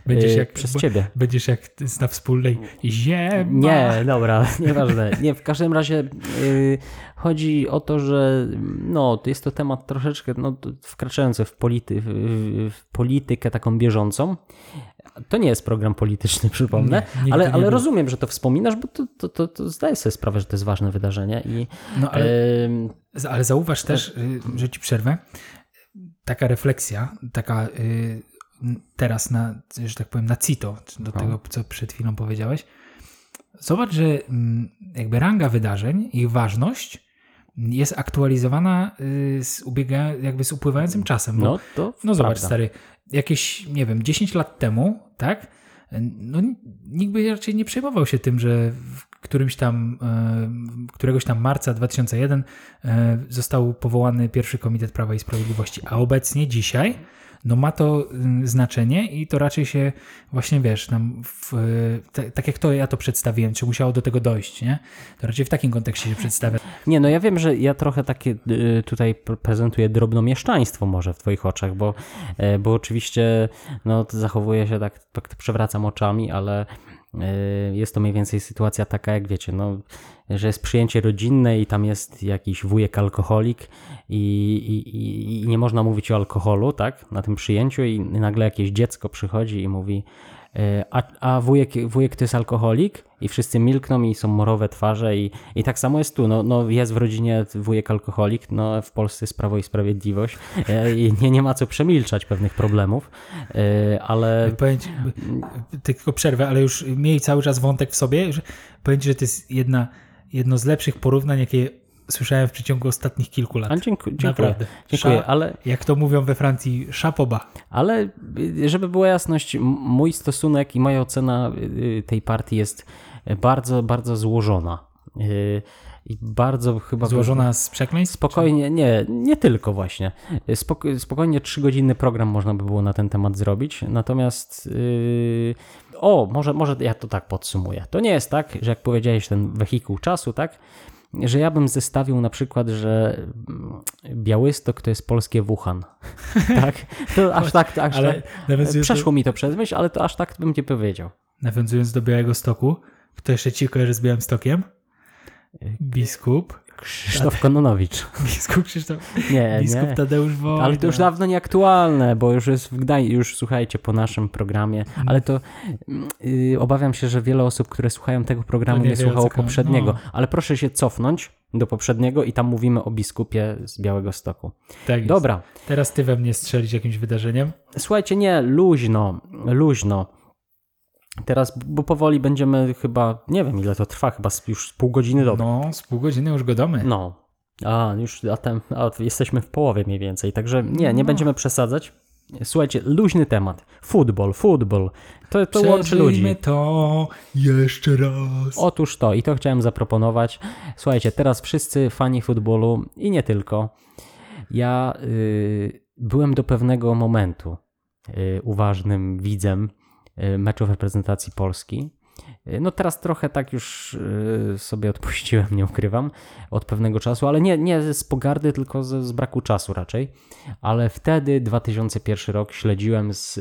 Będziesz y, jak- przez ciebie. Będziesz jak na wspólnej ziema. Nie, dobra, [laughs] nieważne. Nie, w każdym razie y, chodzi o to, że no, jest to temat troszeczkę no, wkraczający w, polity, w, w politykę taką bieżącą. To nie jest program polityczny, [laughs] przypomnę, Nie, ale, ale rozumiem, że to wspominasz, bo to, to, to, to zdaję sobie sprawę, że to jest ważne wydarzenie i No ale, ale zauważ też, y, że ci przerwę, taka refleksja, taka y, teraz na, że tak powiem, na cito, do tego, co przed chwilą powiedziałeś. Zobacz, że mm, jakby ranga wydarzeń, ich ważność jest aktualizowana y, z, ubiega, jakby z upływającym czasem. Bo no to No zobacz, prawda. stary, jakieś, nie wiem, 10 lat temu, tak? No nikt by raczej nie przejmował się tym, że którymś tam, e, któregoś tam marca 2001 e, został powołany pierwszy Komitet Prawa i Sprawiedliwości, a obecnie dzisiaj no ma to y, znaczenie i to raczej się właśnie, wiesz, nam w, te, tak jak to ja to przedstawiłem, czy musiało do tego dojść, nie? To raczej w takim kontekście się przedstawia. Nie, no ja wiem, że ja trochę takie y, tutaj pr- prezentuję drobnomieszczaństwo może w twoich oczach, bo, e, bo oczywiście no, zachowuję się tak, tak przewracam oczami, ale jest to mniej więcej sytuacja taka, jak wiecie, no, że jest przyjęcie rodzinne i tam jest jakiś wujek alkoholik i, i, i- nie można mówić o alkoholu, tak, na tym przyjęciu i nagle jakieś dziecko przychodzi i mówi e, a, a wujek, wujek to jest alkoholik i wszyscy milkną i są morowe twarze i, i tak samo jest tu, no, no jest w rodzinie wujek alkoholik, no w Polsce jest Prawo i Sprawiedliwość e, i nie, nie ma co przemilczać pewnych problemów, e, ale Powiem ci, tylko przerwę, ale już miej cały czas wątek w sobie. Że, powiem ci, że to jest jedna, jedno z lepszych porównań, jakie słyszałem w przeciągu ostatnich kilku lat. a, dziękuję, Naprawdę. dziękuję Sza- ale Jak to mówią we Francji, szapoba. Ale y, żeby była jasność, mój stosunek i moja ocena y, tej partii jest bardzo, bardzo złożona. Y, I bardzo chyba. Złożona z przekleństw? Spokojnie, nie, nie tylko właśnie. Spoko- spokojnie trzygodzinny program można by było na ten temat zrobić. Natomiast yy, o, może, może ja to tak podsumuję. To nie jest tak, że jak powiedziałeś, ten wehikuł czasu, tak? Że ja bym zestawił na przykład, że mm, Białystok to jest polskie Wuhan. [laughs] tak? To aż tak, aż Ale tak. do, Przeszło mi to przez myśl, ale to aż tak bym nie powiedział. nawiązując do Białego Stoku, kto jeszcze ci kojarzy z Białym Stokiem? Biskup. Krzysztof Kononowicz. Biskup Krzysztof. Nie, Biskup nie. Tadeusz Wojda. Ale to już dawno nieaktualne, bo już jest w Gdańsku, już słuchajcie po naszym programie, Mhm. ale to yy, obawiam się, że wiele osób, które słuchają tego programu To nie nie, słuchało poprzedniego, No. ale proszę się cofnąć do poprzedniego i tam mówimy o biskupie z Białego Stoku. Tak jest. Dobra, Teraz ty we mnie strzelić jakimś wydarzeniem. słuchajcie, nie, luźno, luźno. Teraz, bo powoli będziemy chyba, nie wiem ile to trwa, chyba już z pół godziny do. No, z pół godziny już go domy. No. A, już a tem, a, jesteśmy w połowie mniej więcej, także nie, nie No. będziemy przesadzać. Słuchajcie, luźny temat. Futbol, futbol. To, to łączy ludzi. To jeszcze raz. Otóż to, i to chciałem zaproponować. Słuchajcie, teraz wszyscy fani futbolu i nie tylko. Ja y, byłem do pewnego momentu y, uważnym widzem meczów reprezentacji Polski. Y, No teraz trochę tak już y, sobie odpuściłem, nie ukrywam, od pewnego czasu, ale nie, nie z pogardy, tylko z, z braku czasu raczej. Ale wtedy, 2001 rok, śledziłem z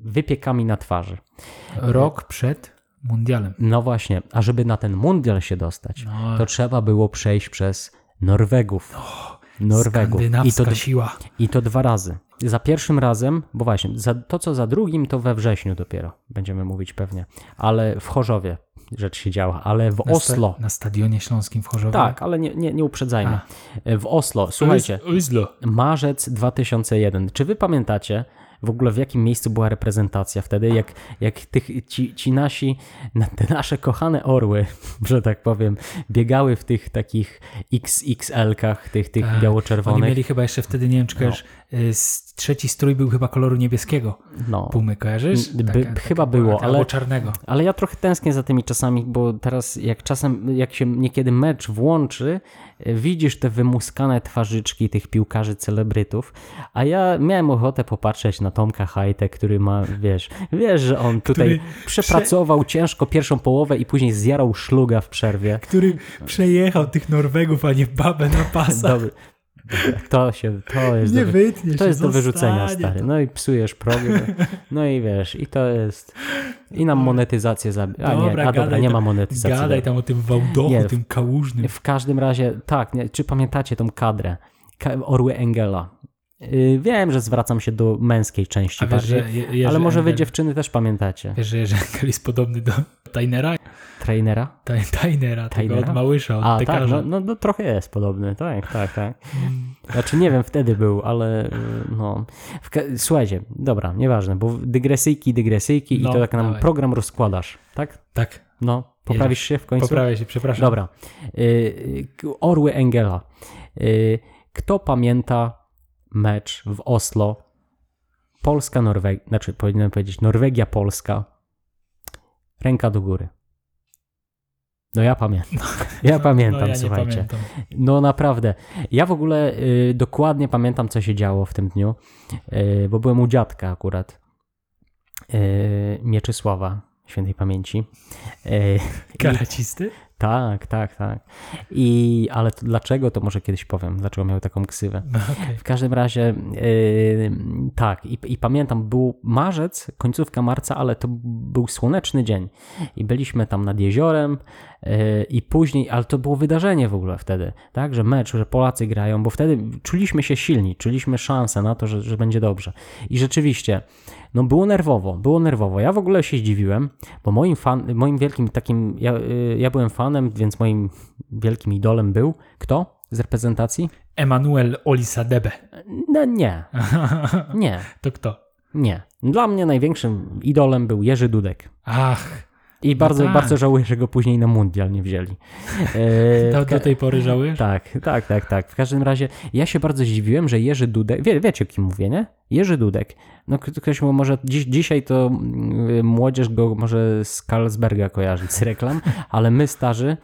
wypiekami na twarzy. Rok przed mundialem. No właśnie, a żeby na ten mundial się dostać, No. to trzeba było przejść przez Norwegów. Norwegów. I to, siła. I to dwa razy. Za pierwszym razem, bo właśnie, za, to co za drugim, to we wrześniu dopiero będziemy mówić pewnie, ale w Chorzowie rzecz się działa, ale w Na sta- Oslo. Na stadionie śląskim w Chorzowie. Tak, ale nie, nie, nie uprzedzajmy. W Oslo, słuchajcie, Oslo. marzec 2001. Czy wy pamiętacie, w ogóle w jakim miejscu była reprezentacja wtedy, jak, jak tych, ci, ci nasi, na- te nasze kochane orły, [laughs] że tak powiem, biegały w tych takich XXL-kach, tych, tych Tak. Oni biało-czerwonych. mieli chyba jeszcze wtedy, nie wiem czy kojarzysz, y, s- trzeci strój był chyba koloru niebieskiego. No. Pumy, kojarzysz? By- chyba było, ale- Albo czarnego. Ale ja trochę tęsknię za tymi czasami, bo teraz jak czasem, jak się niekiedy mecz włączy, e, widzisz te wymuskane twarzyczki tych piłkarzy celebrytów, a ja miałem ochotę popatrzeć na Tomka Hajtę, który ma, wiesz, wiesz, że on tutaj Który przepracował ciężko pierwszą połowę i później zjarał szluga w przerwie. Który przejechał tych Norwegów, a nie babę na pasach. Dobry. To się, to jest, Nie do, wytnie to jest do wyrzucenia, stary. to. No i psujesz program. No i wiesz, i to jest. I nam monetyzację zabija. A nie, a dobra, nie ma monetyzacji. Gadaj tam o tym Wałdochu, Nie, w- tym kałużnym. W każdym razie, tak, nie, czy pamiętacie tą kadrę? Ka- Orły Engela. Yy, wiem, że zwracam się do męskiej części wiesz, że bardziej, Je- ale może wy Engel- dziewczyny też pamiętacie. Wiesz, że Jerzy Engel jest podobny do Tainera? Trainera? Tainera, tego od Małysza, od A, tak, no, no, no trochę jest podobny, tak, tak, tak. Znaczy nie wiem, wtedy był, ale yy, no. Słuchajcie, dobra, nieważne, bo dygresyjki, dygresyjki No, i to tak nam dawaj. program rozkładasz, tak? Tak, No, poprawisz się w końcu? poprawię się, przepraszam. Dobra. Y, y, Orły Engela. Y, Kto pamięta mecz w Oslo? Polska-Norwegia, znaczy powinienem powiedzieć Norwegia-Polska. Ręka do góry. No ja pamiętam. [laughs] Ja pamiętam, no, ja słuchajcie. Pamiętam. No naprawdę. Ja w ogóle y, dokładnie pamiętam, co się działo w tym dniu, y, bo byłem u dziadka akurat. Y, Mieczysława, świętej pamięci. Y, Karacisty? Tak, tak, tak. I, ale to dlaczego, to może kiedyś powiem, dlaczego miał taką ksywę. No, okej. W każdym razie, yy, tak, i, i pamiętam, był marzec, końcówka marca, ale to był słoneczny dzień. I byliśmy tam nad jeziorem i później, ale to było wydarzenie w ogóle wtedy, tak, że mecz, że Polacy grają, bo wtedy czuliśmy się silni, czuliśmy szansę na to, że, że będzie dobrze. I rzeczywiście, no było nerwowo, było nerwowo. Ja w ogóle się zdziwiłem, bo moim, fan, moim wielkim takim, ja, yy, ja byłem fanem, więc moim wielkim idolem był kto z reprezentacji? Emanuel Olisadebe. No nie, [laughs] nie, to kto? nie. Dla mnie największym idolem był Jerzy Dudek. Ach, I bardzo, tak. bardzo żałuję, że go później na mundial nie wzięli. [laughs] E, do, do tej pory żałujesz? tak, tak, tak, tak. W każdym razie ja się bardzo zdziwiłem, że Jerzy Dudek, wie, wiecie o kim mówię, nie? Jerzy Dudek. No ktoś mu może, dziś, dzisiaj to mm, młodzież go może z Carlsberga kojarzyć, z reklam, [laughs] ale my starzy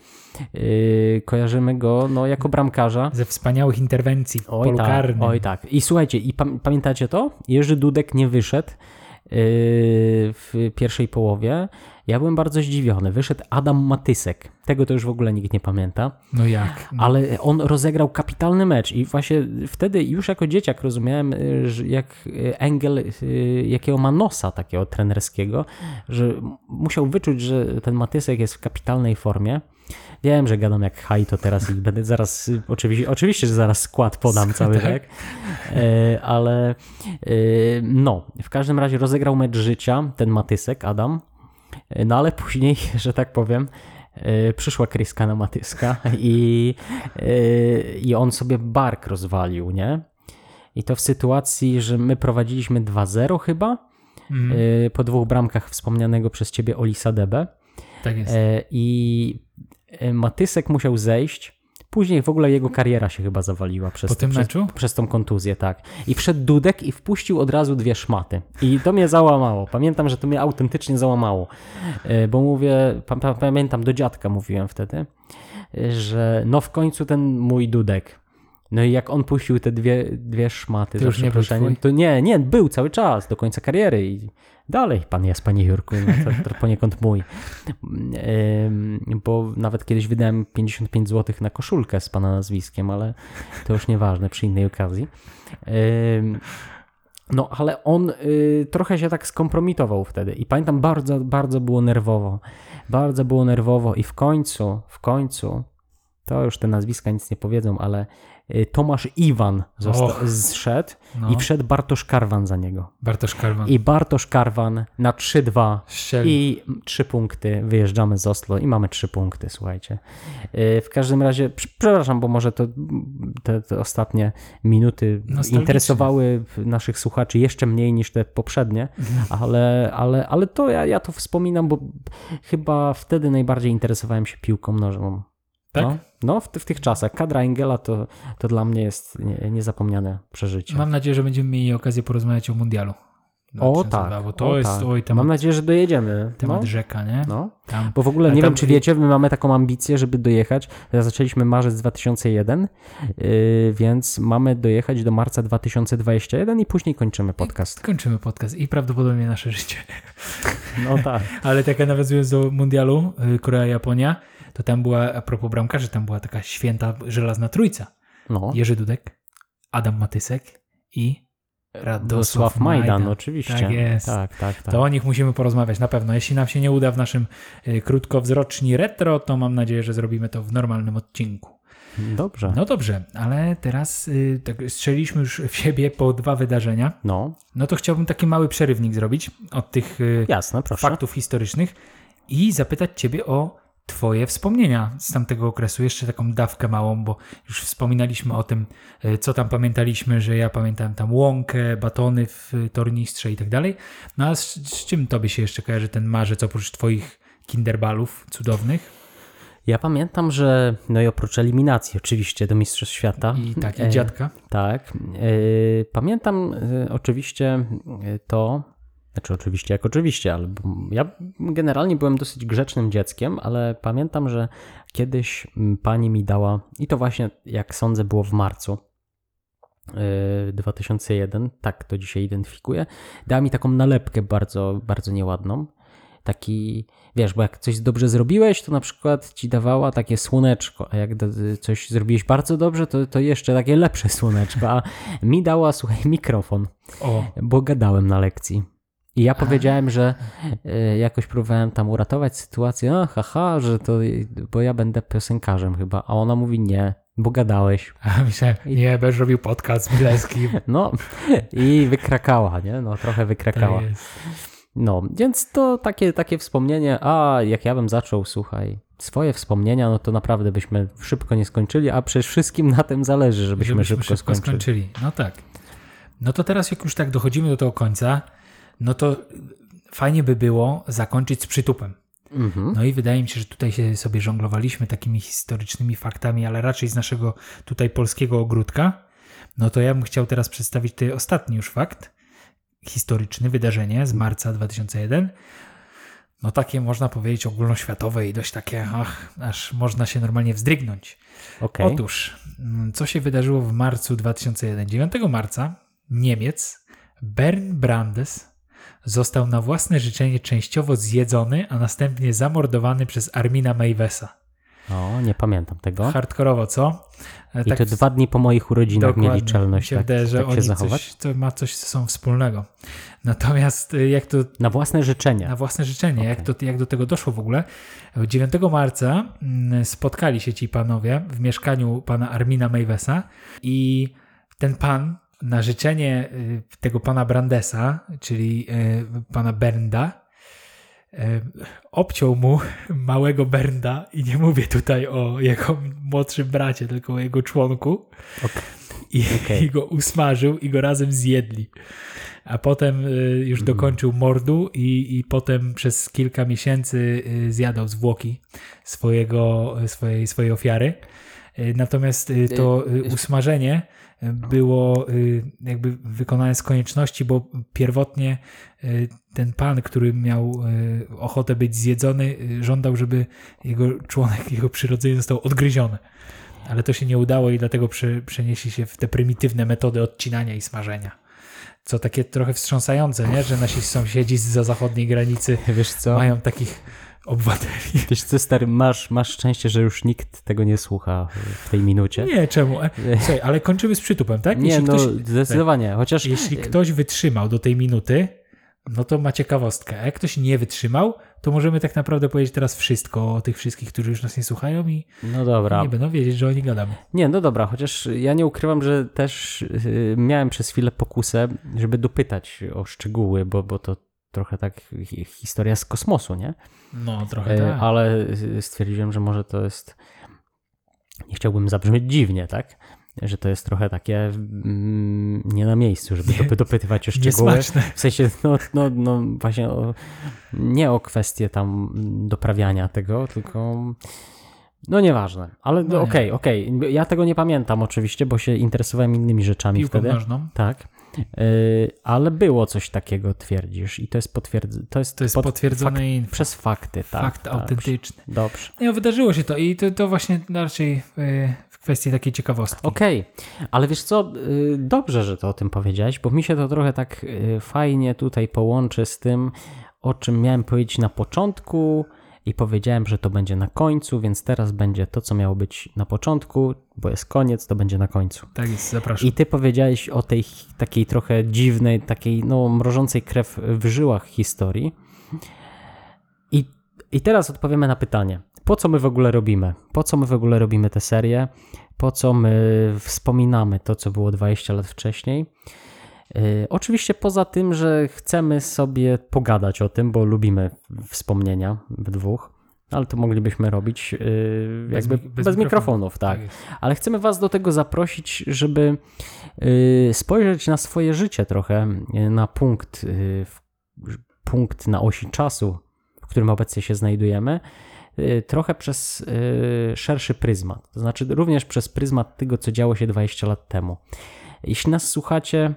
yy, kojarzymy go no, jako bramkarza. Ze wspaniałych interwencji Oj tak, oj tak. I słuchajcie, i pam- pamiętacie to? Jerzy Dudek nie wyszedł w pierwszej połowie. Ja byłem bardzo zdziwiony. Wyszedł Adam Matysek. Tego to już w ogóle nikt nie pamięta. No jak? No. Ale on rozegrał kapitalny mecz i właśnie wtedy już jako dzieciak rozumiałem, y, że jak y, Engel, y, jakiego ma nosa takiego trenerskiego, że musiał wyczuć, że ten Matysek jest w kapitalnej formie. Wiem, że gadam jak haj to teraz i będę zaraz, oczywiście, oczywiście, że zaraz skład podam cały, tak? E, Ale y, no, w każdym razie rozegrał mecz życia ten Matysek, Adam. E, No ale później, [laughs] że tak powiem, e, przyszła kryska na Matyska i, e, i on sobie bark rozwalił, nie? I to w sytuacji, że my prowadziliśmy 2-0 chyba, Mhm, e, po dwóch bramkach wspomnianego przez ciebie Olisa Debe. tak jest. E, I e, Matysek musiał zejść. Później w ogóle jego kariera się chyba zawaliła przez, Po tym przez, meczu? przez tą kontuzję, tak. I wszedł Dudek i wpuścił od razu dwie szmaty. I to mnie załamało. Pamiętam, że to mnie autentycznie załamało. E, Bo mówię, pa, pa, pamiętam, do dziadka mówiłem wtedy, e, że no w końcu ten mój Dudek. No i jak on puścił te dwie, dwie szmaty, To już nie był to nie, nie, był cały czas, do końca kariery i dalej pan jest, panie Jurku, no to, to poniekąd mój. Bo nawet kiedyś wydałem 55 zł na koszulkę z pana nazwiskiem, ale to już nieważne, przy innej okazji. No, ale on y, trochę się tak skompromitował wtedy i pamiętam, bardzo, bardzo było nerwowo. Bardzo było nerwowo i w końcu, w końcu, to już te nazwiska nic nie powiedzą, ale Tomasz Iwan zosta- zszedł No. i wszedł Bartosz Karwan za niego. Bartosz Karwan. I Bartosz Karwan na 3-2 Strzelił. i 3 punkty, wyjeżdżamy z Oslo i mamy 3 punkty, słuchajcie. Y, W każdym razie, prz- przepraszam, bo może to te, te ostatnie minuty interesowały naszych słuchaczy jeszcze mniej niż te poprzednie, [laughs] ale, ale, ale to ja, ja to wspominam, bo chyba wtedy najbardziej interesowałem się piłką nożną. Tak? No, no w, w tych czasach. Kadra Engela to, to dla mnie jest nie, niezapomniane przeżycie. Mam nadzieję, że będziemy mieli okazję porozmawiać o mundialu. o 2002, tak, Bo to o, jest tak. oj, temat, Mam nadzieję, że dojedziemy. temat no, rzeka, nie? no. Tam. Bo w ogóle Ale nie tam- wiem, czy wiecie, my mamy taką ambicję, żeby dojechać. Zaczęliśmy marzec 2001, yy, więc mamy dojechać do marca 2021 i później kończymy podcast. Kończymy podcast i prawdopodobnie nasze życie. No tak. [laughs] Ale tak nawiązując do mundialu y, Korea-Japonia, to tam była, a propos bramkarzy, tam była taka święta żelazna trójca. No. Jerzy Dudek, Adam Matysek i Radosław Radosław Majdan, Majdan. oczywiście. Tak jest. Tak, tak, tak. To o nich musimy porozmawiać na pewno. Jeśli nam się nie uda w naszym y, krótkowzroczni retro, to mam nadzieję, że zrobimy to w normalnym odcinku. Dobrze. No dobrze, ale teraz y, tak strzeliliśmy już w siebie po dwa wydarzenia. No, No to chciałbym taki mały przerywnik zrobić od tych y, jasne, faktów historycznych i zapytać Ciebie o Twoje wspomnienia z tamtego okresu. Jeszcze taką dawkę małą, bo już wspominaliśmy o tym, y, co tam pamiętaliśmy, że ja pamiętam tam łąkę, batony w tornistrze i tak dalej. No a z, z czym Tobie się jeszcze kojarzy ten marzec oprócz Twoich kinderbalów cudownych? Ja pamiętam, że no i oprócz eliminacji oczywiście do Mistrzostw Świata. I tak, e, i dziadka. Tak. E, Pamiętam e, oczywiście e, to, znaczy oczywiście jak oczywiście, ale ja generalnie byłem dosyć grzecznym dzieckiem, ale pamiętam, że kiedyś m, pani mi dała, i to właśnie jak sądzę było w marcu e, 2001, tak to dzisiaj identyfikuję, dała mi taką nalepkę bardzo, bardzo nieładną. Taki, wiesz, bo jak coś dobrze zrobiłeś, to na przykład ci dawała takie słoneczko, a jak do, coś zrobiłeś bardzo dobrze, to, to jeszcze takie lepsze słoneczko, a mi dała, słuchaj, mikrofon, O, bo gadałem na lekcji. I ja powiedziałem, że e, jakoś próbowałem tam uratować sytuację, a haha, że to, bo ja będę piosenkarzem chyba, a ona mówi nie, bo gadałeś. a myślałem, nie, będziesz robił podcast z Bileskim. [laughs] No i wykrakała, nie? No trochę wykrakała. No, więc to takie, takie wspomnienie, a jak ja bym zaczął, słuchaj, swoje wspomnienia, no to naprawdę byśmy szybko nie skończyli, a przecież wszystkim na tym zależy, żebyśmy, szybko, skończyli. No tak. No to teraz, jak już tak dochodzimy do tego końca, no to fajnie by było zakończyć z przytupem. Mhm. No i wydaje mi się, że tutaj się sobie żonglowaliśmy takimi historycznymi faktami, ale raczej z naszego tutaj polskiego ogródka. No to ja bym chciał teraz przedstawić tutaj ostatni już fakt historyczny, wydarzenie z marca 2001. No takie można powiedzieć ogólnoświatowe i dość takie, ach, aż można się normalnie wzdrygnąć. Okej. Otóż, mm, co się wydarzyło w marcu 2001? 9 marca Niemiec Bern Brandes został na własne życzenie częściowo zjedzony, a następnie zamordowany przez Armina Mavesa. O, nie pamiętam tego. Hardkorowo, co? E, I to dwa dni po moich urodzinach mieli czelność się tak, wydaje, że tak się zachować. coś, to ma coś ze sobą wspólnego. Natomiast y, jak to Na własne życzenie. na własne życzenie. Jak, to, jak do tego doszło w ogóle? 9 marca mm, spotkali się ci panowie w mieszkaniu pana Armina Mavesa i ten pan na życzenie y, tego pana Brandesa, czyli y, pana Bernda, y, obciął mu [laughs] małego Bernda i nie mówię tutaj o jego młodszym bracie, tylko o jego członku i, Okej. [laughs] i go usmażył i go razem zjedli. A potem już dokończył mordu i, i potem przez kilka miesięcy zjadał zwłoki swojego, swojej, swojej ofiary. Natomiast to usmażenie było y, jakby wykonane z konieczności, bo pierwotnie y, ten pan, który miał y, ochotę być zjedzony, żądał, żeby jego członek, [laughs] jego przyrodzenie został odgryziony. Ale to się nie udało i dlatego prze, przenieśli się w te prymitywne metody odcinania i smażenia. Co takie trochę wstrząsające, nie? że nasi sąsiedzi za zachodniej granicy Wiesz co? mają takich obywateli. [laughs] Wiesz co, stary, masz, masz szczęście, że już nikt tego nie słucha w tej minucie. Nie, czemu? E, Słuchaj, ale kończymy z przytupem, tak? Nie, Jeśli no ktoś, zdecydowanie. Chociaż jeśli ktoś wytrzymał do tej minuty, no to ma ciekawostkę. A jak ktoś nie wytrzymał, to możemy tak naprawdę powiedzieć teraz wszystko o tych wszystkich, którzy już nas nie słuchają i No dobra. nie będą wiedzieć, że oni gadamy. Nie, no dobra, chociaż ja nie ukrywam, że też y, miałem przez chwilę pokusę, żeby dopytać o szczegóły, bo, bo to trochę tak hi- historia z kosmosu, nie? No, trochę E, tak. Ale stwierdziłem, że może to jest. Nie chciałbym zabrzmieć dziwnie, tak? Że to jest trochę takie mm, nie na miejscu, żeby Nie. dopy- dopytywać o szczegóły. Niesmaczne. W sensie, no, no, no właśnie o, nie o kwestię tam doprawiania tego, tylko no nieważne. Ale No okej, okej. Ja tego nie pamiętam oczywiście, bo się interesowałem innymi rzeczami Piłką wtedy. nożną. Tak. Yy, ale było coś takiego, twierdzisz, i to jest potwierdzone. To jest, To jest pot- potwierdzone fak- info. przez fakty, tak. Fakt tak. autentyczny. Dobrze. Nie, wydarzyło się to i to, to właśnie raczej e, w kwestii takiej ciekawostki. Okej, ale wiesz co, y, dobrze, że to o tym powiedziałeś, bo mi się to trochę tak y, fajnie tutaj połączy z tym, o czym miałem powiedzieć na początku i powiedziałem, że to będzie na końcu, więc teraz będzie to, co miało być na początku, bo jest koniec, to będzie na końcu. Tak jest, zapraszam. I ty powiedziałeś o tej takiej trochę dziwnej, takiej no mrożącej krew w żyłach historii. I, I teraz odpowiemy na pytanie. Po co my w ogóle robimy? Po co my w ogóle robimy tę serię? Po co my wspominamy to, co było 20 lat wcześniej? Yy, oczywiście poza tym, że chcemy sobie pogadać o tym, bo lubimy wspomnienia w dwóch, ale to moglibyśmy robić Bez jakby mi- bez, bez mikrofonów, tak jest. ale chcemy Was do tego zaprosić, żeby y, spojrzeć na swoje życie trochę, na punkt, punkt na osi czasu, w którym obecnie się znajdujemy, trochę przez szerszy pryzmat. To znaczy również przez pryzmat tego, co działo się 20 lat temu. Jeśli nas słuchacie,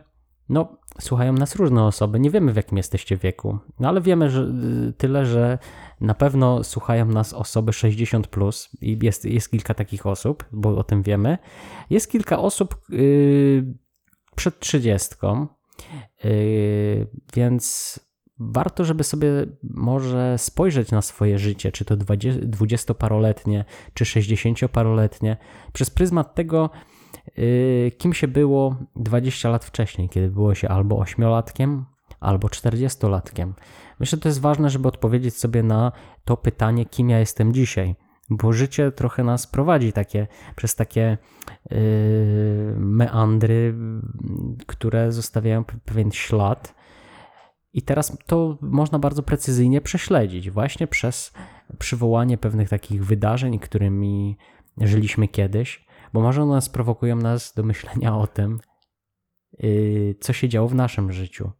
no, słuchają nas różne osoby, nie wiemy w jakim jesteście wieku, no ale wiemy że, y, tyle, że na pewno słuchają nas osoby 60 plus i jest, jest kilka takich osób, bo o tym wiemy. Jest kilka osób yy, przed 30, yy, więc warto, żeby sobie może spojrzeć na swoje życie, czy to 20 dwudziestoparoletnie, czy 60-paroletnie, przez pryzmat tego, yy, kim się było 20 lat wcześniej, kiedy było się albo ośmiolatkiem, albo 40-latkiem. Myślę, że to jest ważne, żeby odpowiedzieć sobie na to pytanie, kim ja jestem dzisiaj, bo życie trochę nas prowadzi takie, przez takie yy, meandry, które zostawiają pe- pewien ślad. I teraz to można bardzo precyzyjnie prześledzić, właśnie przez przywołanie pewnych takich wydarzeń, którymi żyliśmy kiedyś, bo może one sprowokują nas do myślenia o tym, yy, co się działo w naszym życiu.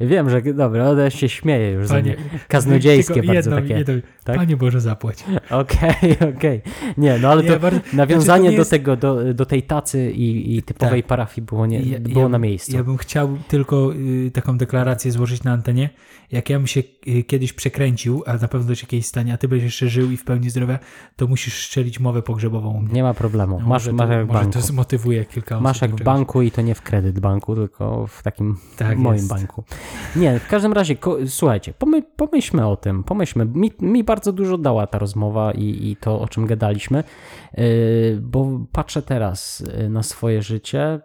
Wiem, że dobra, ja się śmieję już za Panie, kaznodziejskie bardzo takie. jedno, tak? Panie Boże, zapłać. Okej, [laughs] okej. Nie, no ale Nie, to bardzo- nawiązanie znaczy, to nie do jest- tego, do, do tej tacy i, i typowej Tak. parafii było, nie, Ja- było ja- na miejscu. Ja bym chciał tylko y, taką deklarację złożyć na antenie. Jak ja bym się y, kiedyś przekręcił, a na pewno się kiedyś stanie, a ty będziesz jeszcze żył i w pełni zdrowia, to musisz szczelić mowę pogrzebową. Nie ma problemu. No, Masz, może masz to, jak może to zmotywuje kilka osób. Masz jak w banku i to nie w kredyt banku, tylko w takim Tak moim jest. banku. Nie, w każdym razie, słuchajcie, pomy, pomyślmy o tym, pomyślmy. Mi, mi bardzo dużo dała ta rozmowa i, i to, o czym gadaliśmy, yy, bo patrzę teraz yy, na swoje życie,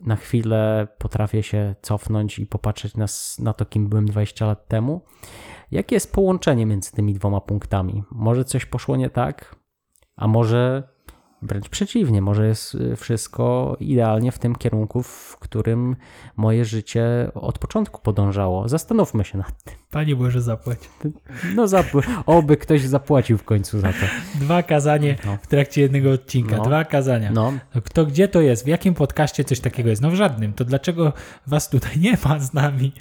na chwilę potrafię się cofnąć i popatrzeć na, na to, kim byłem 20 lat temu. Jakie jest połączenie między tymi dwoma punktami? Może coś poszło nie tak, a może wręcz przeciwnie, może jest y, wszystko idealnie w tym kierunku, w którym moje życie od początku podążało. Zastanówmy się nad tym. Panie Boże, zapłać. No, zap- oby ktoś zapłacił w końcu za to. Dwa kazanie No. w trakcie jednego odcinka. No. Dwa kazania. No, No Kto gdzie to jest? W jakim podcaście coś takiego jest? No w żadnym. To dlaczego was tutaj nie ma z nami?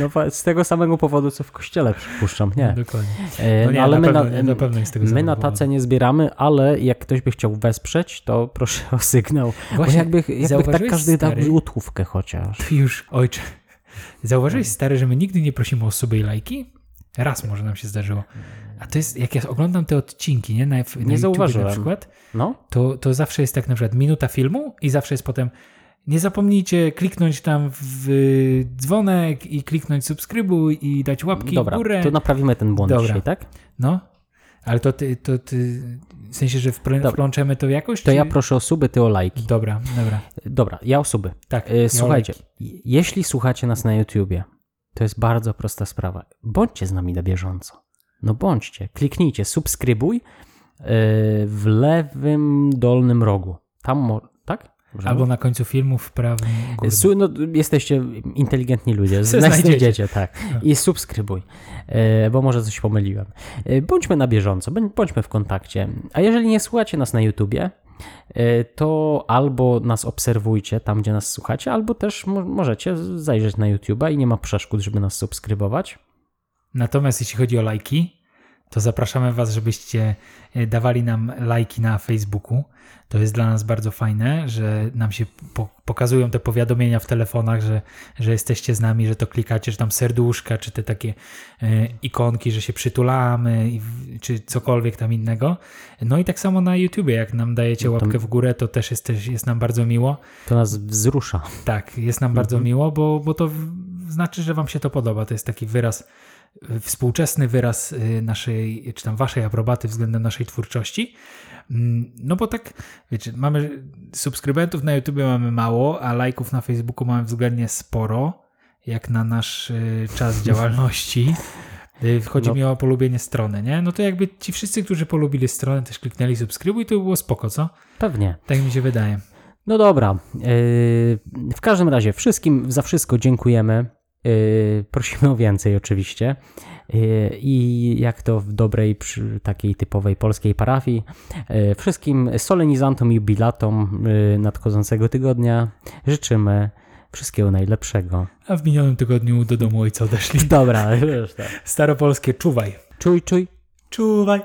no z tego samego powodu, co w kościele przypuszczam, nie. Dokładnie. E, No nie, no, ale na my pewno, na, nie, my na tacę nie zbieramy, ale jak ktoś by chciał wesprzeć, to proszę o sygnał. Bo Właśnie, jakby, jakby tak każdy dał stary? złotówkę chociaż. Ty już, ojcze. Zauważyłeś, stary, że my nigdy nie prosimy o suby i lajki? Raz może nam się zdarzyło. A to jest, jak ja oglądam te odcinki, nie? Na, na YouTubie zauważyłem. na przykład, No, to, to zawsze jest tak na przykład minuta filmu i zawsze jest potem nie zapomnijcie kliknąć tam w dzwonek i kliknąć subskrybuj i dać łapki dobra, w górę. to naprawimy ten błąd Dobra. dzisiaj, tak? No, ale to ty, to ty w sensie, że wplączemy to jakoś? To czy... ja proszę o suby, ty o lajki. Dobra, dobra. Dobra, ja o suby. Tak. E, ja Słuchajcie, jeśli słuchacie nas na YouTubie, To jest bardzo prosta sprawa. Bądźcie z nami na bieżąco. No bądźcie. Kliknijcie subskrybuj yy, w lewym dolnym rogu. Tam, Albo na końcu filmu w prawym górnym. No, jesteście inteligentni ludzie, znajdziecie, tak. I subskrybuj, e, bo może coś pomyliłem. E, Bądźmy na bieżąco, bądź- bądźmy w kontakcie. A jeżeli nie słuchacie nas na YouTubie, e, to albo nas obserwujcie tam, gdzie nas słuchacie, albo też mo- możecie zajrzeć na YouTube'a i nie ma przeszkód, żeby nas subskrybować. Natomiast jeśli chodzi o lajki, to zapraszamy Was, żebyście e, dawali nam lajki na Facebooku. To jest dla nas bardzo fajne, że nam się po pokazują te powiadomienia w telefonach, że, że jesteście z nami, że to klikacie, że tam serduszka, czy te takie e, ikonki, że się przytulamy, czy cokolwiek tam innego. No i tak samo na YouTubie, jak nam dajecie No łapkę w górę, to też jest, też jest nam bardzo miło. To nas wzrusza. Tak, jest nam bardzo miło, bo, bo to znaczy, że Wam się to podoba. To jest taki wyraz, współczesny wyraz y, naszej, czy tam Waszej aprobaty względem naszej twórczości. Mm, No bo tak, wiecie, mamy subskrybentów na YouTube mamy mało, a lajków na Facebooku mamy względnie sporo, jak na nasz y, czas [laughs] działalności. Y, Chodzi No. mi o polubienie strony, nie? No to jakby ci wszyscy, którzy polubili stronę, też kliknęli subskrybuj, to by było spoko, co? Pewnie. Tak mi się wydaje. No dobra. Yy, w każdym razie wszystkim za wszystko dziękujemy. Yy, prosimy o więcej oczywiście. Yy, I jak to w dobrej, takiej typowej polskiej parafii, yy, wszystkim solenizantom i jubilatom nadchodzącego tygodnia życzymy wszystkiego najlepszego. A w minionym tygodniu do domu ojca odeszli. Dobra, już tak. Staropolskie, czuwaj. Czuj, czuj. Czuwaj.